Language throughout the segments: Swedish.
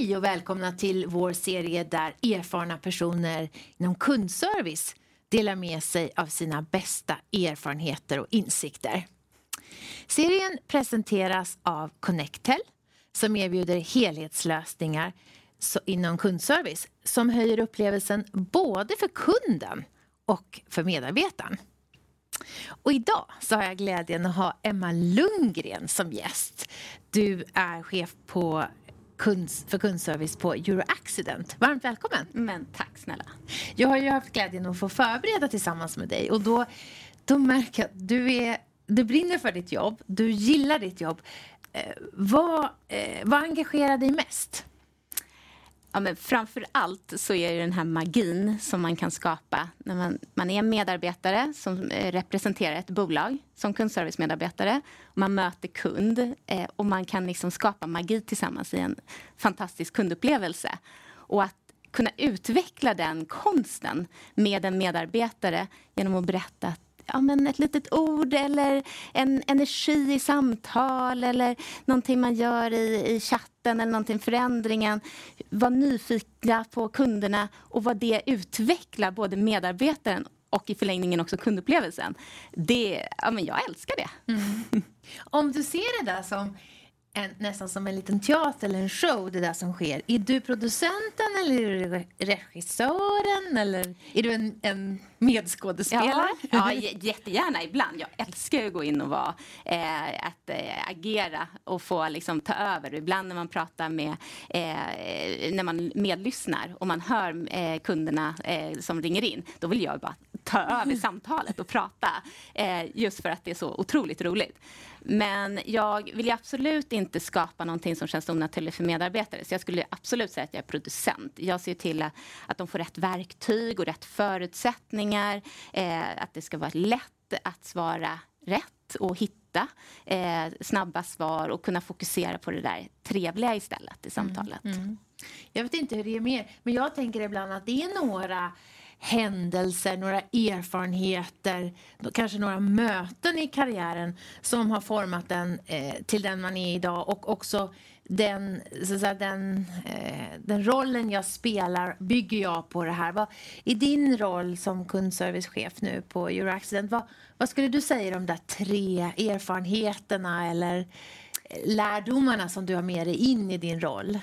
Hej och välkomna till vår serie där erfarna personer inom kundservice delar med sig av sina bästa erfarenheter och insikter. Serien presenteras av Connectel som erbjuder helhetslösningar inom kundservice som höjer upplevelsen både för kunden och för medarbetaren. Och idag så har jag glädjen att ha Emma Lundgren som gäst. Du är chef på kunds, för kundservice på Euroaccident. Varmt välkommen! Men tack snälla! Jag har ju haft glädjen att få förbereda tillsammans med dig och då, då märker jag att du, är, du brinner för ditt jobb, du gillar ditt jobb. Eh, vad, eh, vad engagerar dig mest? Ja, men framför allt så är det den här magin som man kan skapa när man, man är medarbetare som eh, representerar ett bolag som kundservicemedarbetare. Man möter kund eh, och man kan liksom skapa magi tillsammans i en fantastisk kundupplevelse. Och att kunna utveckla den konsten med en medarbetare genom att berätta att ja, men ett litet ord eller en energi i samtal eller någonting man gör i, i chatten eller någonting, förändringen. Var nyfikna på kunderna och vad det utvecklar både medarbetaren och i förlängningen också kundupplevelsen. Det, ja, men jag älskar det. Mm. Om du ser det där som en, nästan som en liten teater eller en show, det där som sker. Är du producenten eller är du regissören eller är du en, en medskådespelare? Ja, ja, jättegärna ibland. Jag älskar att gå in och vara, eh, att eh, agera och få liksom, ta över. Ibland när man pratar med, eh, när man medlyssnar och man hör eh, kunderna eh, som ringer in, då vill jag bara ta över samtalet och prata. Eh, just för att det är så otroligt roligt. Men jag vill absolut inte skapa någonting som känns onaturligt för medarbetare. Så jag skulle absolut säga att jag är producent. Jag ser till att de får rätt verktyg och rätt förutsättningar. Eh, att det ska vara lätt att svara rätt och hitta eh, snabba svar och kunna fokusera på det där trevliga istället i samtalet. Mm, mm. Jag vet inte hur det är med men jag tänker ibland att det är några händelser, några erfarenheter, kanske några möten i karriären som har format den eh, till den man är idag och också den, så säga, den, eh, den rollen jag spelar bygger jag på det här. Vad, I din roll som kundservicechef nu på Euroaccident, vad, vad skulle du säga om de där tre erfarenheterna eller eh, lärdomarna som du har med dig in i din roll?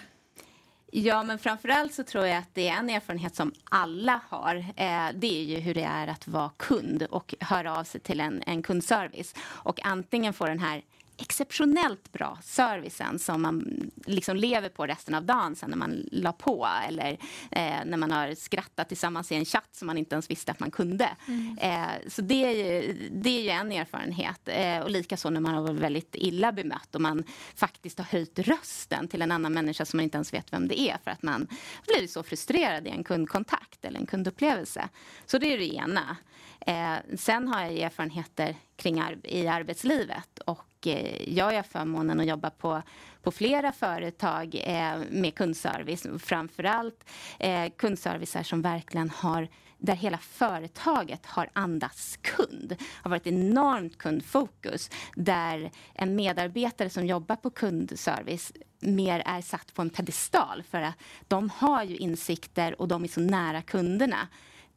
Ja, men framförallt så tror jag att det är en erfarenhet som alla har. Eh, det är ju hur det är att vara kund och höra av sig till en, en kundservice och antingen få den här exceptionellt bra servicen som man liksom lever på resten av dagen sen när man la på eller eh, när man har skrattat tillsammans i en chatt som man inte ens visste att man kunde. Mm. Eh, så det är, ju, det är ju en erfarenhet. Eh, och likaså när man har varit väldigt illa bemött och man faktiskt har höjt rösten till en annan människa som man inte ens vet vem det är för att man blir så frustrerad i en kundkontakt eller en kundupplevelse. Så det är det ena. Eh, sen har jag erfarenheter kring ar i arbetslivet och Eh, jag har förmånen att jobba på, på flera företag eh, med kundservice. Framförallt eh, kundservicer som verkligen har där hela företaget har andats kund. Det har varit enormt kundfokus där en medarbetare som jobbar på kundservice mer är satt på en pedestal för att de har ju insikter och de är så nära kunderna.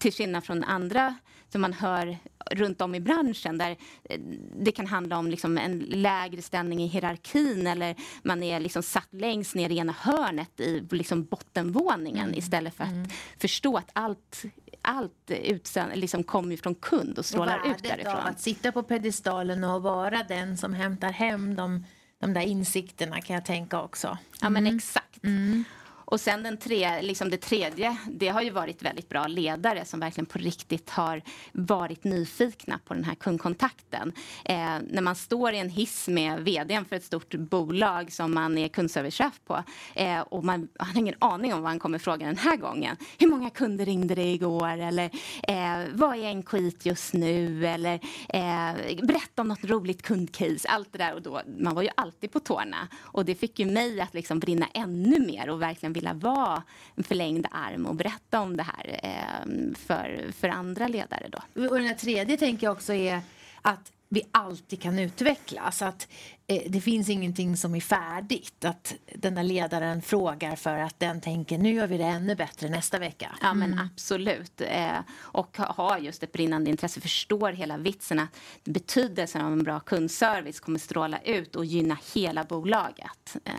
Till skillnad från andra som man hör runt om i branschen där eh, det kan handla om liksom en lägre ställning i hierarkin eller man är liksom satt längst ner i ena hörnet i liksom bottenvåningen mm. istället för att mm. förstå att allt allt utsänd, liksom kommer från kund och strålar och ut därifrån. Av att sitta på pedestalen och vara den som hämtar hem de, de där insikterna kan jag tänka också. Ja men mm. exakt. Mm. Och sen den tre, liksom det tredje, det har ju varit väldigt bra ledare som verkligen på riktigt har varit nyfikna på den här kundkontakten. Eh, när man står i en hiss med vdn för ett stort bolag som man är kundservicechef på eh, och man har ingen aning om vad han kommer fråga den här gången. Hur många kunder ringde det igår? Eller eh, vad är en skit just nu? Eller eh, berätta om något roligt kundcase. Allt det där och då, man var ju alltid på tårna och det fick ju mig att liksom brinna ännu mer och verkligen vilja vara en förlängd arm och berätta om det här eh, för, för andra ledare. Då. Och den tredje tänker jag också är att vi alltid kan utvecklas. Att eh, det finns ingenting som är färdigt. Att den där ledaren frågar för att den tänker nu gör vi det ännu bättre nästa vecka. Ja men mm. absolut. Eh, och har just ett brinnande intresse, förstår hela vitsen att betydelsen av en bra kundservice kommer stråla ut och gynna hela bolaget. Eh.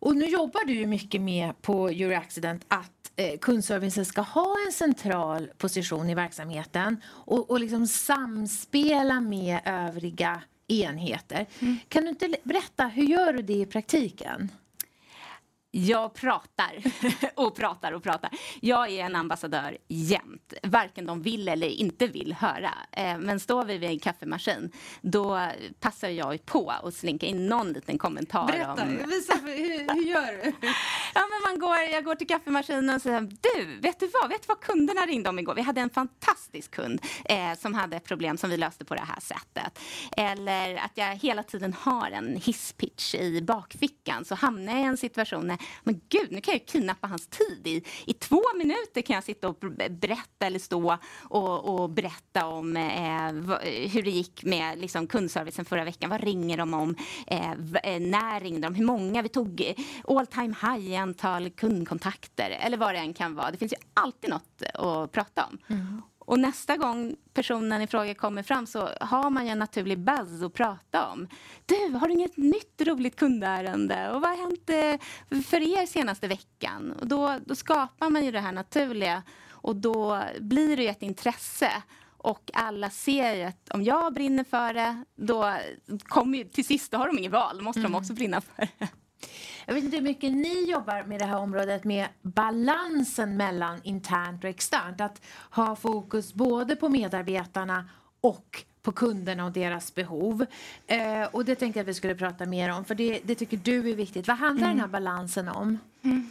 Och nu jobbar du ju mycket med på Euroaccident att eh, kundservicen ska ha en central position i verksamheten och, och liksom samspela med övriga enheter. Mm. Kan du inte berätta, hur gör du det i praktiken? Jag pratar och pratar och pratar. Jag är en ambassadör jämt, varken de vill eller inte vill höra. Eh, men står vi vid en kaffemaskin, då passar jag på att slinka in någon liten kommentar. Berätta, om... visa, hur, hur gör du? Ja, men man går, jag går till kaffemaskinen och säger, du, vet du vad, vet du vad kunderna ringde om igår? Vi hade en fantastisk kund eh, som hade ett problem som vi löste på det här sättet. Eller att jag hela tiden har en hisspitch i bakfickan, så hamnar jag i en situation men gud, nu kan jag kidnappa hans tid. I, I två minuter kan jag sitta och berätta eller stå och, och berätta om eh, hur det gick med liksom, kundservicen förra veckan. Vad ringer de om? Eh, eh, när ringde de? Hur många? Vi tog all time high i antal kundkontakter eller vad det än kan vara. Det finns ju alltid något att prata om. Mm. Och nästa gång personen i fråga kommer fram så har man ju en naturlig buzz att prata om. Du, har du inget nytt roligt kundärende? Och vad har hänt eh, för er senaste veckan? Och då, då skapar man ju det här naturliga och då blir det ju ett intresse. Och alla ser ju att om jag brinner för det, då kommer ju, till sist då har de inget val, då måste mm. de också brinna för det. Jag vet inte hur mycket ni jobbar med det här området med balansen mellan internt och externt. Att ha fokus både på medarbetarna och på kunderna och deras behov. Eh, och det tänkte jag att vi skulle prata mer om, för det, det tycker du är viktigt. Vad handlar mm. den här balansen om? Mm.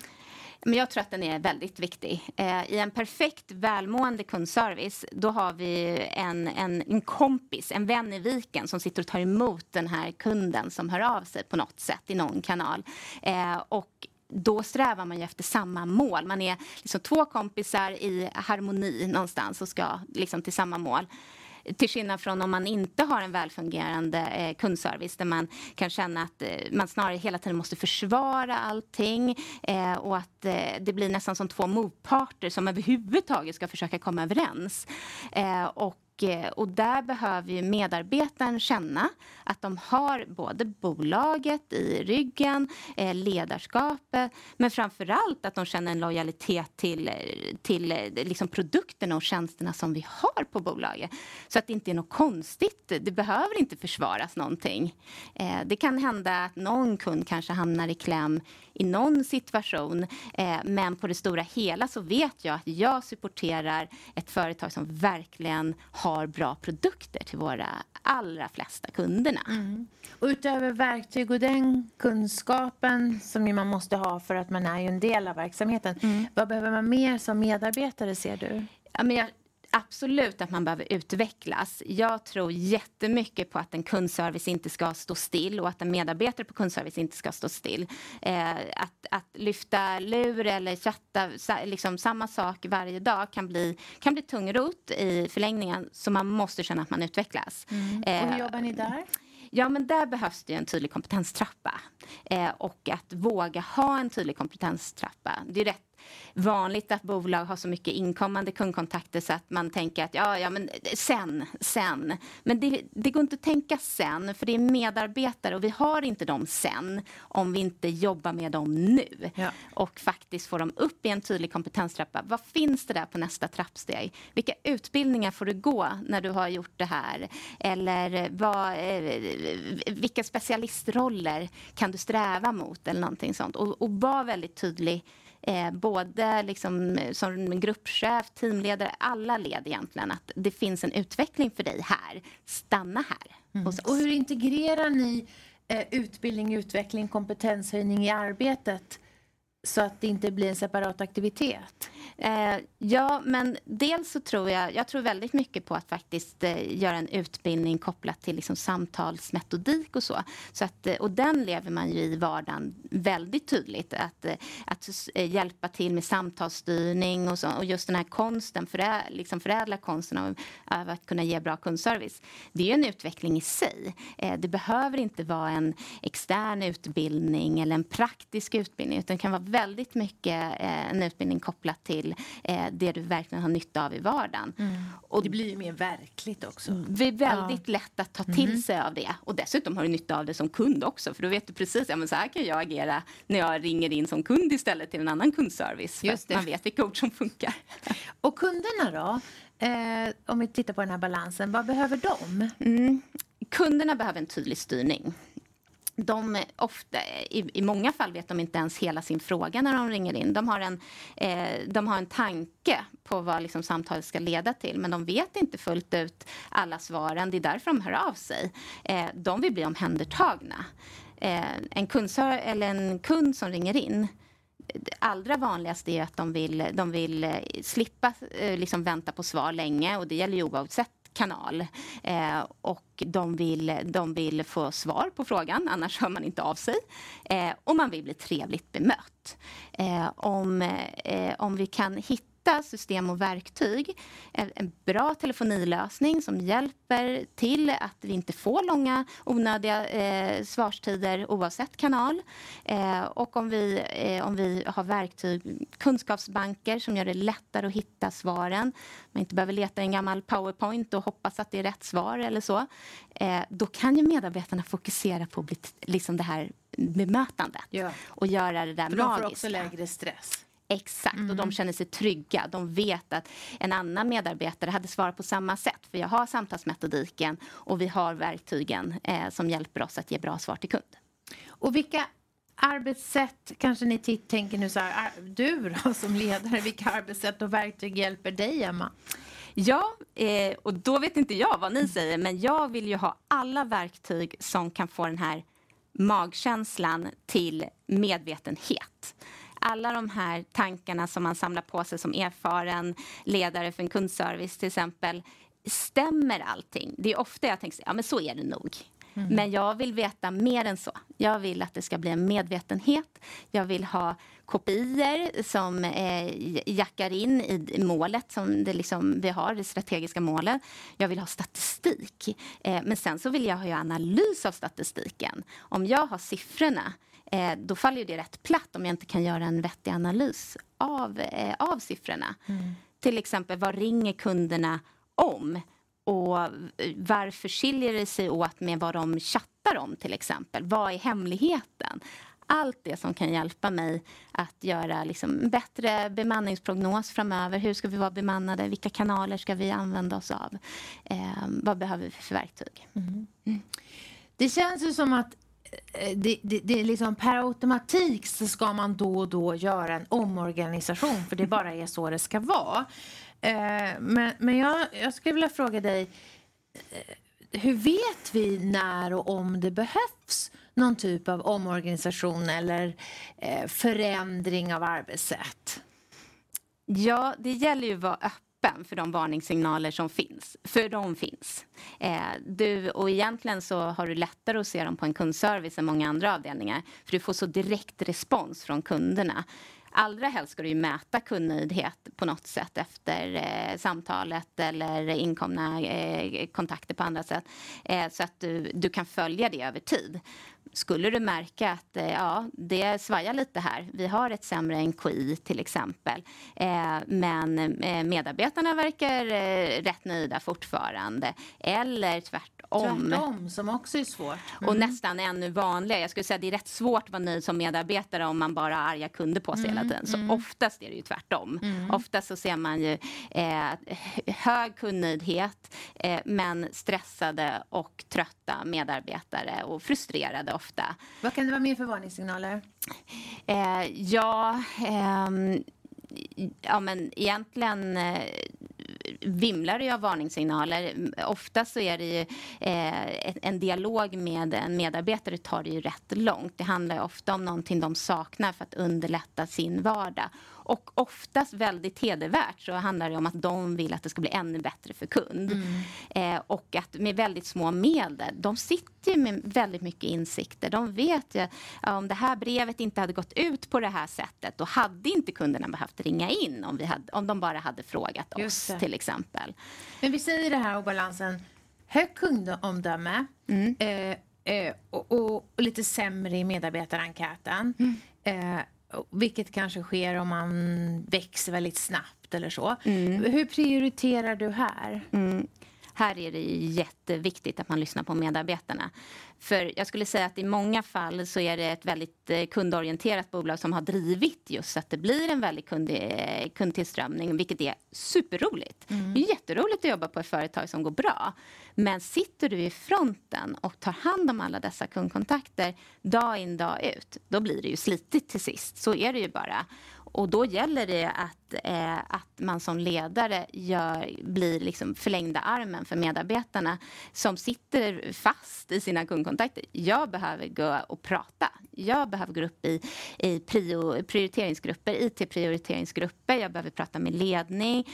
Men jag tror att den är väldigt viktig. Eh, I en perfekt välmående kundservice då har vi en, en, en kompis, en vän i viken som sitter och tar emot den här kunden som hör av sig på något sätt i någon kanal. Eh, och då strävar man ju efter samma mål. Man är liksom två kompisar i harmoni någonstans och ska liksom till samma mål. Till skillnad från om man inte har en välfungerande eh, kundservice där man kan känna att eh, man snarare hela tiden måste försvara allting eh, och att eh, det blir nästan som två motparter som överhuvudtaget ska försöka komma överens. Eh, och Eh, och, där behöver ju medarbetaren känna att de har både bolaget i ryggen, eh, ledarskapet men framför allt att de känner en lojalitet till, eh, till liksom produkterna och tjänsterna som vi har på bolaget. Så att det inte är något konstigt. Det behöver inte försvaras någonting. Det kan hända att någon kund kanske hamnar i kläm i någon situation. Men på det stora hela så vet jag att jag supporterar ett företag som verkligen har har bra produkter till våra allra flesta kunderna. Mm. Och utöver verktyg och den kunskapen som man måste ha för att man är ju en del av verksamheten. Mm. Vad behöver man mer som medarbetare ser du? Ja, men jag absolut att man behöver utvecklas. Jag tror jättemycket på att en kundservice inte ska stå still och att en medarbetare på kundservice inte ska stå still. Eh, att, att lyfta lur eller chatta, liksom samma sak varje dag kan bli, kan bli tungrot i förlängningen så man måste känna att man utvecklas. Mm. Och hur eh, jobbar ni där? Ja, men där behövs det en tydlig kompetenstrappa. Eh, och att våga ha en tydlig kompetenstrappa. Det är rätt vanligt att bolag har så mycket inkommande kundkontakter så att man tänker att ja, ja men sen, sen. Men det, det går inte att tänka sen, för det är medarbetare och vi har inte dem sen om vi inte jobbar med dem nu. Ja. Och faktiskt får dem upp i en tydlig kompetenstrappa. Vad finns det där på nästa trappsteg? Vilka utbildningar får du gå när du har gjort det här? Eller vad, eh, vilka specialistroller kan du sträva mot? Eller någonting sånt. Och, och var väldigt tydlig eh, både liksom, som gruppchef, teamledare, alla led egentligen, att det finns en utveckling för dig här. Stanna här mm. Och hur integrerar ni eh, utbildning, utveckling, kompetenshöjning i arbetet så att det inte blir en separat aktivitet? Eh, ja, men dels så tror jag, jag tror väldigt mycket på att faktiskt eh, göra en utbildning kopplat till liksom samtalsmetodik och så. så att, eh, och den lever man ju i vardagen väldigt tydligt. Att, eh, att eh, hjälpa till med samtalsstyrning och, så, och just den här konsten, förä, liksom förädla konsten av, av, att kunna ge bra kundservice. Det är en utveckling i sig. Eh, det behöver inte vara en extern utbildning eller en praktisk utbildning utan det kan vara väldigt mycket en utbildning kopplat till till eh, det du verkligen har nytta av i vardagen. Mm. Och det blir ju mer verkligt också. Det är väldigt ja. lätt att ta till mm. sig av det. Och dessutom har du nytta av det som kund också. För då vet du precis, ja men så här kan jag agera när jag ringer in som kund istället till en annan kundservice. Just det. Man vet vilka ord som funkar. Och kunderna då? Eh, om vi tittar på den här balansen, vad behöver de? Mm. Kunderna behöver en tydlig styrning de ofta, i, i, många fall vet de inte ens hela sin fråga när de ringer in. De har en, eh, de har en tanke på vad liksom samtalet ska leda till men de vet inte fullt ut alla svaren. Det är därför de hör av sig. Eh, de vill bli omhändertagna. Eh, en, kundsör, eller en kund som ringer in det allra vanligaste är att de vill, de vill eh, slippa eh, liksom vänta på svar länge och det gäller ju oavsett kanal. Eh, och de vill, de vill få svar på frågan, annars hör man inte av sig. Eh, och man vill bli trevligt bemött. Eh, om, eh, om vi kan hitta hitta system och verktyg. En bra telefonilösning som hjälper till att vi inte får långa onödiga eh, svarstider oavsett kanal. Eh, och om vi, eh, om vi har verktyg, kunskapsbanker som gör det lättare att hitta svaren. Man inte behöver leta i en gammal powerpoint och hoppas att det är rätt svar eller så. Eh, då kan ju medarbetarna fokusera på liksom det här bemötandet ja. och göra det där För magiska. De får också lägre stress. Exakt, mm. och de mm. känner sig trygga. De vet att en annan medarbetare hade svarat på samma sätt. För jag har samtalsmetodiken och vi har verktygen eh, som hjälper oss att ge bra svar till kund. Och vilka arbetssätt, kanske ni tänker nu så här, du då som ledare, vilka arbetssätt och verktyg hjälper dig Emma? Ja, eh, och då vet inte jag vad ni säger, men jag vill ju ha alla verktyg som kan få den här magkänslan till medvetenhet alla de här tankarna som man samlar på sig som erfaren ledare för en kundservice till exempel. Stämmer allting? Det är ofta jag tänker, ja men så är det nog. Mm. Men jag vill veta mer än så. Jag vill att det ska bli en medvetenhet. Jag vill ha kopior som eh, jackar in i målet som det liksom, vi har, det strategiska målet. Jag vill ha statistik. Eh, men sen så vill jag ha analys av statistiken. Om jag har siffrorna eh, då faller det rätt platt om jag inte kan göra en vettig analys av, eh, av siffrorna. Mm. Till exempel, vad ringer kunderna om? Och varför skiljer det sig åt med vad de chattar om till exempel? Vad är hemligheten? Allt det som kan hjälpa mig att göra liksom bättre bemanningsprognos framöver. Hur ska vi vara bemannade? Vilka kanaler ska vi använda oss av? Eh, vad behöver vi för verktyg? Mm. Mm. Det känns ju som att Eh, det, det, det, är liksom per automatik så ska man då och då göra en omorganisation för det bara är så det ska vara. Eh, men men jag, jag skulle vilja fråga dig, eh, hur vet vi när och om det behövs någon typ av omorganisation eller eh, förändring av arbetssätt? Ja, det gäller ju att vara öppen öppen för de varningssignaler som finns. För de finns. Eh, du, och egentligen så har du lättare att se dem på en kundservice än många andra avdelningar. För du får så direkt respons från kunderna. Allra helst ska du ju mäta kundnöjdhet på något sätt efter eh, samtalet eller inkomna eh, kontakter på andra sätt. Eh, så att du, du kan följa det över tid. Skulle du märka att eh, ja, det svajar lite här, vi har ett sämre NKI till exempel, eh, men eh, medarbetarna verkar rätt nöjda fortfarande, eller tvärtom tvärtom. Tvärtom, som också är svårt. Mm. Och nästan ännu vanligare. Jag skulle säga det är rätt svårt att vara nöjd som medarbetare om man bara har arga kunder på sig mm. hela tiden. Så mm. oftast är det ju tvärtom. Mm. Oftast så ser man ju eh, hög kundnöjdhet eh, men stressade och trötta medarbetare och frustrerade ofta. Vad kan det vara mer för varningssignaler? Eh, ja, ehm, ja, men egentligen eh, vimlar det av varningssignaler. Ofta så är det ju eh, en dialog med en medarbetare tar det ju rätt långt. Det handlar ju ofta om någonting de saknar för att underlätta sin vardag. Och oftast väldigt hedervärt så handlar det om att de vill att det ska bli ännu bättre för kund. Mm. Eh, och att med väldigt små medel. De sitter ju med väldigt mycket insikter. De vet ju ja, om det här brevet inte hade gått ut på det här sättet då hade inte kunderna behövt ringa in om, vi hade, om de bara hade frågat oss till exempel. Men vi säger det här obalansen. Högt kundomdöme mm. eh, eh, och, och, och, lite sämre i medarbetarenkäten. Mm. Vilket kanske sker om man växer väldigt snabbt eller så. Mm. Hur prioriterar du här? Mm. Här är det jätteviktigt att man lyssnar på medarbetarna. För jag skulle säga att i många fall så är det ett väldigt eh, kundorienterat bolag som har drivit just så att det blir en väldigt kund, eh, kundtillströmning, vilket är superroligt. Mm. Det är jätteroligt att jobba på ett företag som går bra. Men sitter du i fronten och tar hand om alla dessa kundkontakter dag in, dag ut, då blir det ju slitigt till sist. Så är det ju bara. Och då gäller det att, eh, att man som ledare gör, blir liksom förlängda armen för medarbetarna som sitter fast i sina kundkontakter. Jag behöver gå och prata. Jag behöver gå upp i, i prio, prioriteringsgrupper, IT-prioriteringsgrupper. Jag behöver prata med ledning.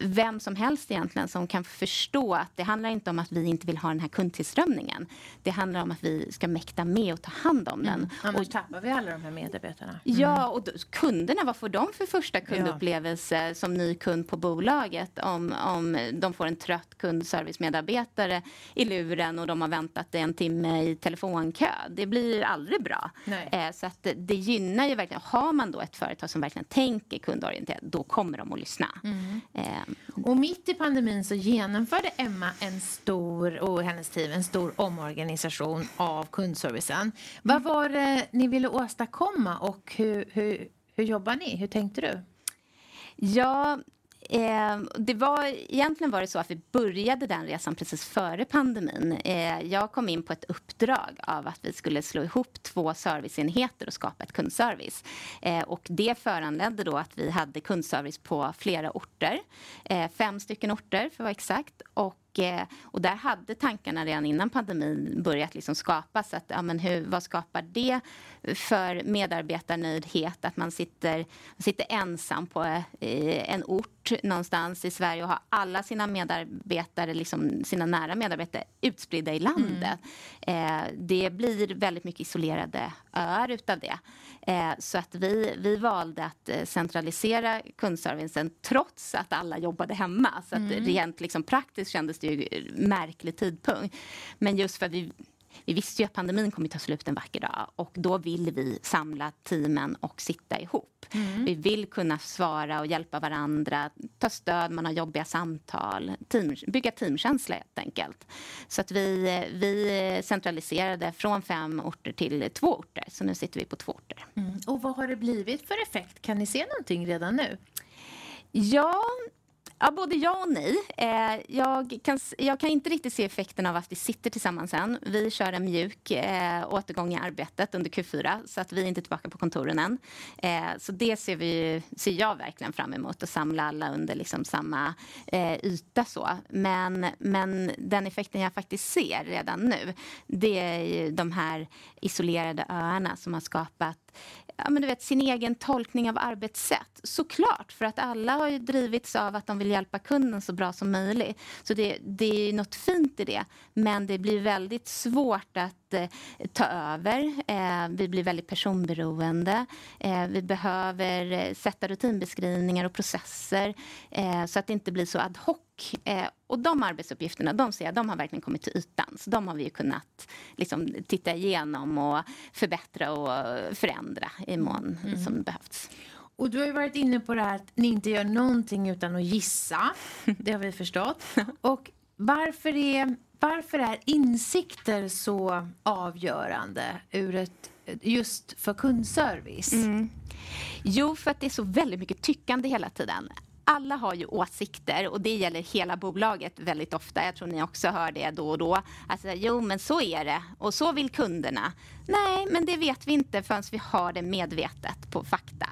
Vem som helst egentligen som kan förstå att det handlar inte om att vi inte vill ha den här kundtillströmningen. Det handlar om att vi ska mäkta med och ta hand om den. Mm. Annars och, tappar vi alla de här medarbetarna. Mm. Ja, och då, kunderna, vad får de för första kundupplevelse ja. Som ny kund på bolaget om, om de får en trött kundservicemedarbetare i luren och de har väntat en timme i telefonkö? Det blir aldrig bra. Eh, så att det gynnar ju verkligen. Har man då ett företag som verkligen tänker kundorienterat, då kommer de att lyssna. Mm. Eh. Och mitt i pandemin så genomförde Emma en stor, och hennes team en stor omorganisation av kundservicen. Vad var det ni ville åstadkomma och hur, hur hur jobbar ni? Hur tänkte du? Ja, Eh, det var, egentligen var det så att vi började den resan precis före pandemin. Eh, jag kom in på ett uppdrag av att vi skulle slå ihop två serviceenheter och skapa ett kundservice. Eh, och det föranledde då att vi hade kundservice på flera orter. Eh, fem stycken orter för att vara exakt. Och och där hade tankarna redan innan pandemin börjat liksom skapas. Att, ja, men hur, vad skapar det för medarbetarnöjdhet? Att man sitter, sitter ensam på eh, en ort någonstans i Sverige och har alla sina medarbetare, liksom sina nära medarbetare utspridda i landet. Mm. Eh, det blir väldigt mycket isolerade öar utav det. Eh, så att vi, vi valde att eh, centralisera kundservicen trots att alla jobbade hemma. Så att mm. rent liksom, praktiskt kändes det ju märklig tidpunkt. Men just för att vi vi visste ju att pandemin kommer ta slut en vacker dag och då vill vi samla teamen och sitta ihop. Mm. Vi vill kunna svara och hjälpa varandra, ta stöd, man har jobbiga samtal, team, bygga teamkänsla helt enkelt. Så att vi, vi centraliserade från fem orter till två orter, så nu sitter vi på två orter. Mm. Och vad har det blivit för effekt? Kan ni se någonting redan nu? Ja, Ja, både ja och nej. Eh, jag, kan, jag kan inte riktigt se effekten av att vi sitter tillsammans än. Vi kör en mjuk eh, återgång i arbetet under Q4 så att vi är inte tillbaka på kontoren än. Eh, så det ser, vi, ser jag verkligen fram emot, att samla alla under liksom samma eh, yta. Så. Men, men den effekten jag faktiskt ser redan nu det är de här isolerade öarna som har skapat ja, men du vet, sin egen tolkning av arbetssätt. Såklart, för att alla har ju drivits av att de vill hjälpa kunden så bra som möjligt. Så det, det är något fint i det. Men det blir väldigt svårt att eh, ta över. Eh, vi blir väldigt personberoende. Eh, vi behöver eh, sätta rutinbeskrivningar och processer eh, så att det inte blir så ad hoc Eh, och de arbetsuppgifterna de ser jag, de har verkligen kommit till ytan. Så de har vi kunnat liksom, titta igenom och förbättra och förändra i mån mm. som behövts. Och du har ju varit inne på det här att ni inte gör någonting utan att gissa. Det har vi förstått. Och varför är, varför är insikter så avgörande ur ett, just för kundservice? Mm. Jo, för att det är så väldigt mycket tyckande hela tiden alla har ju åsikter och det gäller hela bolaget väldigt ofta. Jag tror ni också hör det då och då. Alltså, jo, men så är det och så vill kunderna. Nej, men det vet vi inte förrän vi har det medvetet på fakta.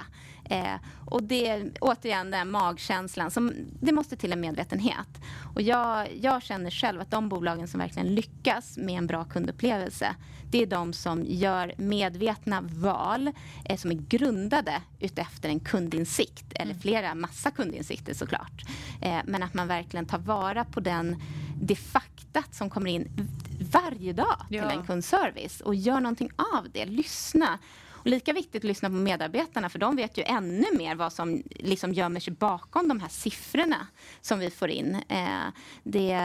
Eh, och det är återigen den magkänslan. Som, det måste till en medvetenhet. Och jag, jag känner själv att de bolagen som verkligen lyckas med en bra kundupplevelse det är de som gör medvetna val eh, som är grundade utefter en kundinsikt eller mm. flera, massa kundinsikter såklart. Eh, men att man verkligen tar vara på den, det faktat som kommer in varje dag till ja. en kundservice och gör någonting av det. Lyssna och lika viktigt att lyssna på medarbetarna för de vet ju ännu mer vad som liksom gömmer sig bakom de här siffrorna som vi får in. Eh, det,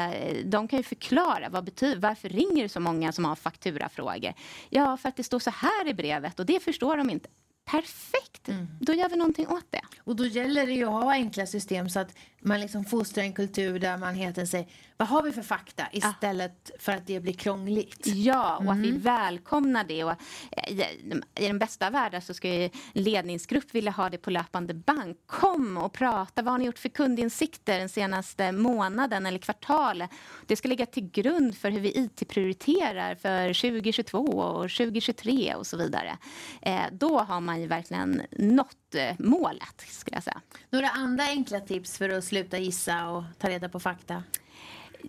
de kan ju förklara vad betyder, varför ringer så många som har fakturafrågor? Ja, för att det står så här i brevet och det förstår de inte. Perfekt! Mm. Då gör vi någonting åt det. Och då gäller det ju att ha enkla system så att man liksom fostrar en kultur där man heter sig vad har vi för fakta istället ja. för att det blir krångligt. Ja, och mm. att vi mm. välkomnar det. Och eh, I den bästa världen så ju ledningsgrupp vilja ha det på löpande band. Kom och prata. Vad har ni gjort för kundinsikter den senaste månaden eller kvartalet? Det ska ligga till grund för hur vi IT-prioriterar för 2022 och 2023 och så vidare. Eh, då har man ju verkligen nått eh, målet, skulle jag säga. Några andra enkla tips för att sluta gissa och ta reda på fakta?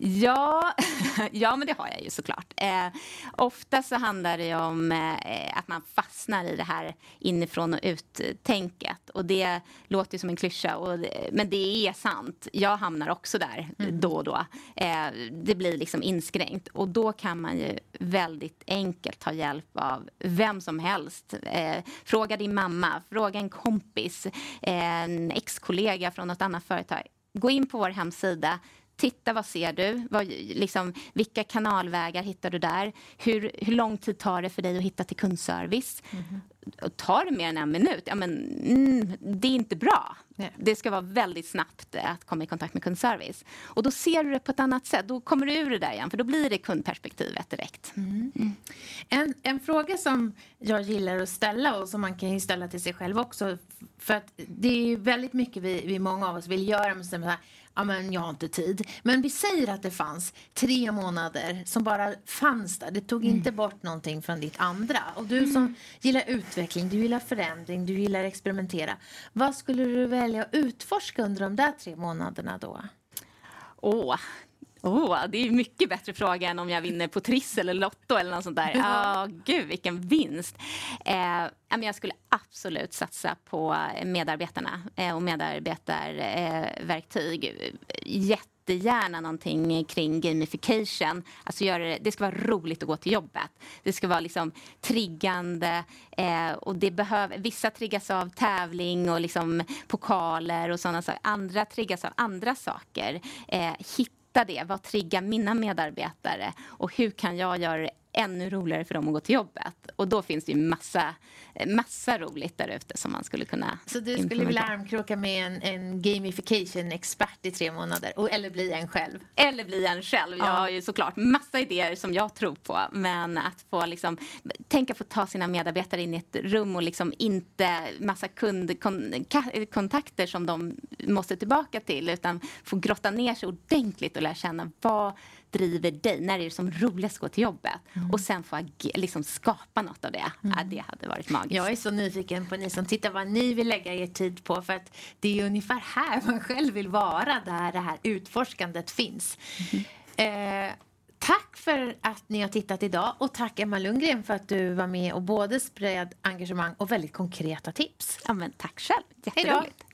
Ja, ja, men det har jag ju såklart. Eh, ofta så handlar det om eh, att man fastnar i det här inifrån och ut-tänket. Och det låter som en klyscha, och, men det är sant. Jag hamnar också där mm. då och då. Eh, det blir liksom inskränkt. Och då kan man ju väldigt enkelt ta hjälp av vem som helst. Eh, fråga din mamma, fråga en kompis, en ex-kollega från något annat företag. Gå in på vår hemsida, Titta, vad ser du? Vad, liksom, vilka kanalvägar hittar du där? Hur, hur lång tid tar det för dig att hitta till kundservice? Mm. Tar det mer än en minut? Ja, men, mm, det är inte bra. Yeah. Det ska vara väldigt snabbt att komma i kontakt med kundservice. Och då ser du det på ett annat sätt. Då kommer du ur det där igen, för då blir det kundperspektivet direkt. Mm. Mm. En, en fråga som jag gillar att ställa och som man kan ställa till sig själv också. För att det är väldigt mycket vi, vi många av oss vill göra. Men så här, ja men jag har inte tid. Men vi säger att det fanns tre månader som bara fanns där. Det tog mm. inte bort någonting från ditt andra. Och du som mm. gillar utveckling, du gillar förändring, du gillar experimentera. Vad skulle du välja att utforska under de där tre månaderna då? Åh, Oh, det är mycket bättre fråga än om jag vinner på Triss eller Lotto eller något sånt där. Ja, oh, gud vilken vinst. Eh, jag skulle absolut satsa på medarbetarna eh, och medarbetarverktyg. Jättegärna någonting kring gamification. Alltså göra det, det ska vara roligt att gå till jobbet. Det ska vara liksom triggande. Eh, och det behöver, vissa triggas av tävling och liksom pokaler och sådana saker. Andra triggas av andra saker. Eh, hitta hitta det. Vad triggar mina medarbetare? Och hur kan jag göra det ännu roligare för dem att gå till jobbet? Och då finns det ju massa, massa roligt där ute som man skulle kunna Så du skulle vilja armkroka med en, en gamification-expert i tre månader? Och, eller bli en själv? Eller bli en själv. Jag har ju såklart massa idéer som jag tror på. Men att få liksom, tänka på att ta sina medarbetare in i ett rum och liksom inte massa kundkontakter som de måste tillbaka till. Utan få grotta ner sig ordentligt och lära känna vad driver dig? När är det som roligast att gå till jobbet? Mm. Och sen få liksom skapa något av det. Mm. Ja, det hade varit magiskt. Jag är så nyfiken på ni som tittar vad ni vill lägga er tid på. För att det är ungefär här man själv vill vara, där det här utforskandet finns. Mm. Eh, Tack för att ni har tittat idag och tack Emma Lundgren för att du var med och både spred engagemang och väldigt konkreta tips. Ja, men tack själv, jätteroligt.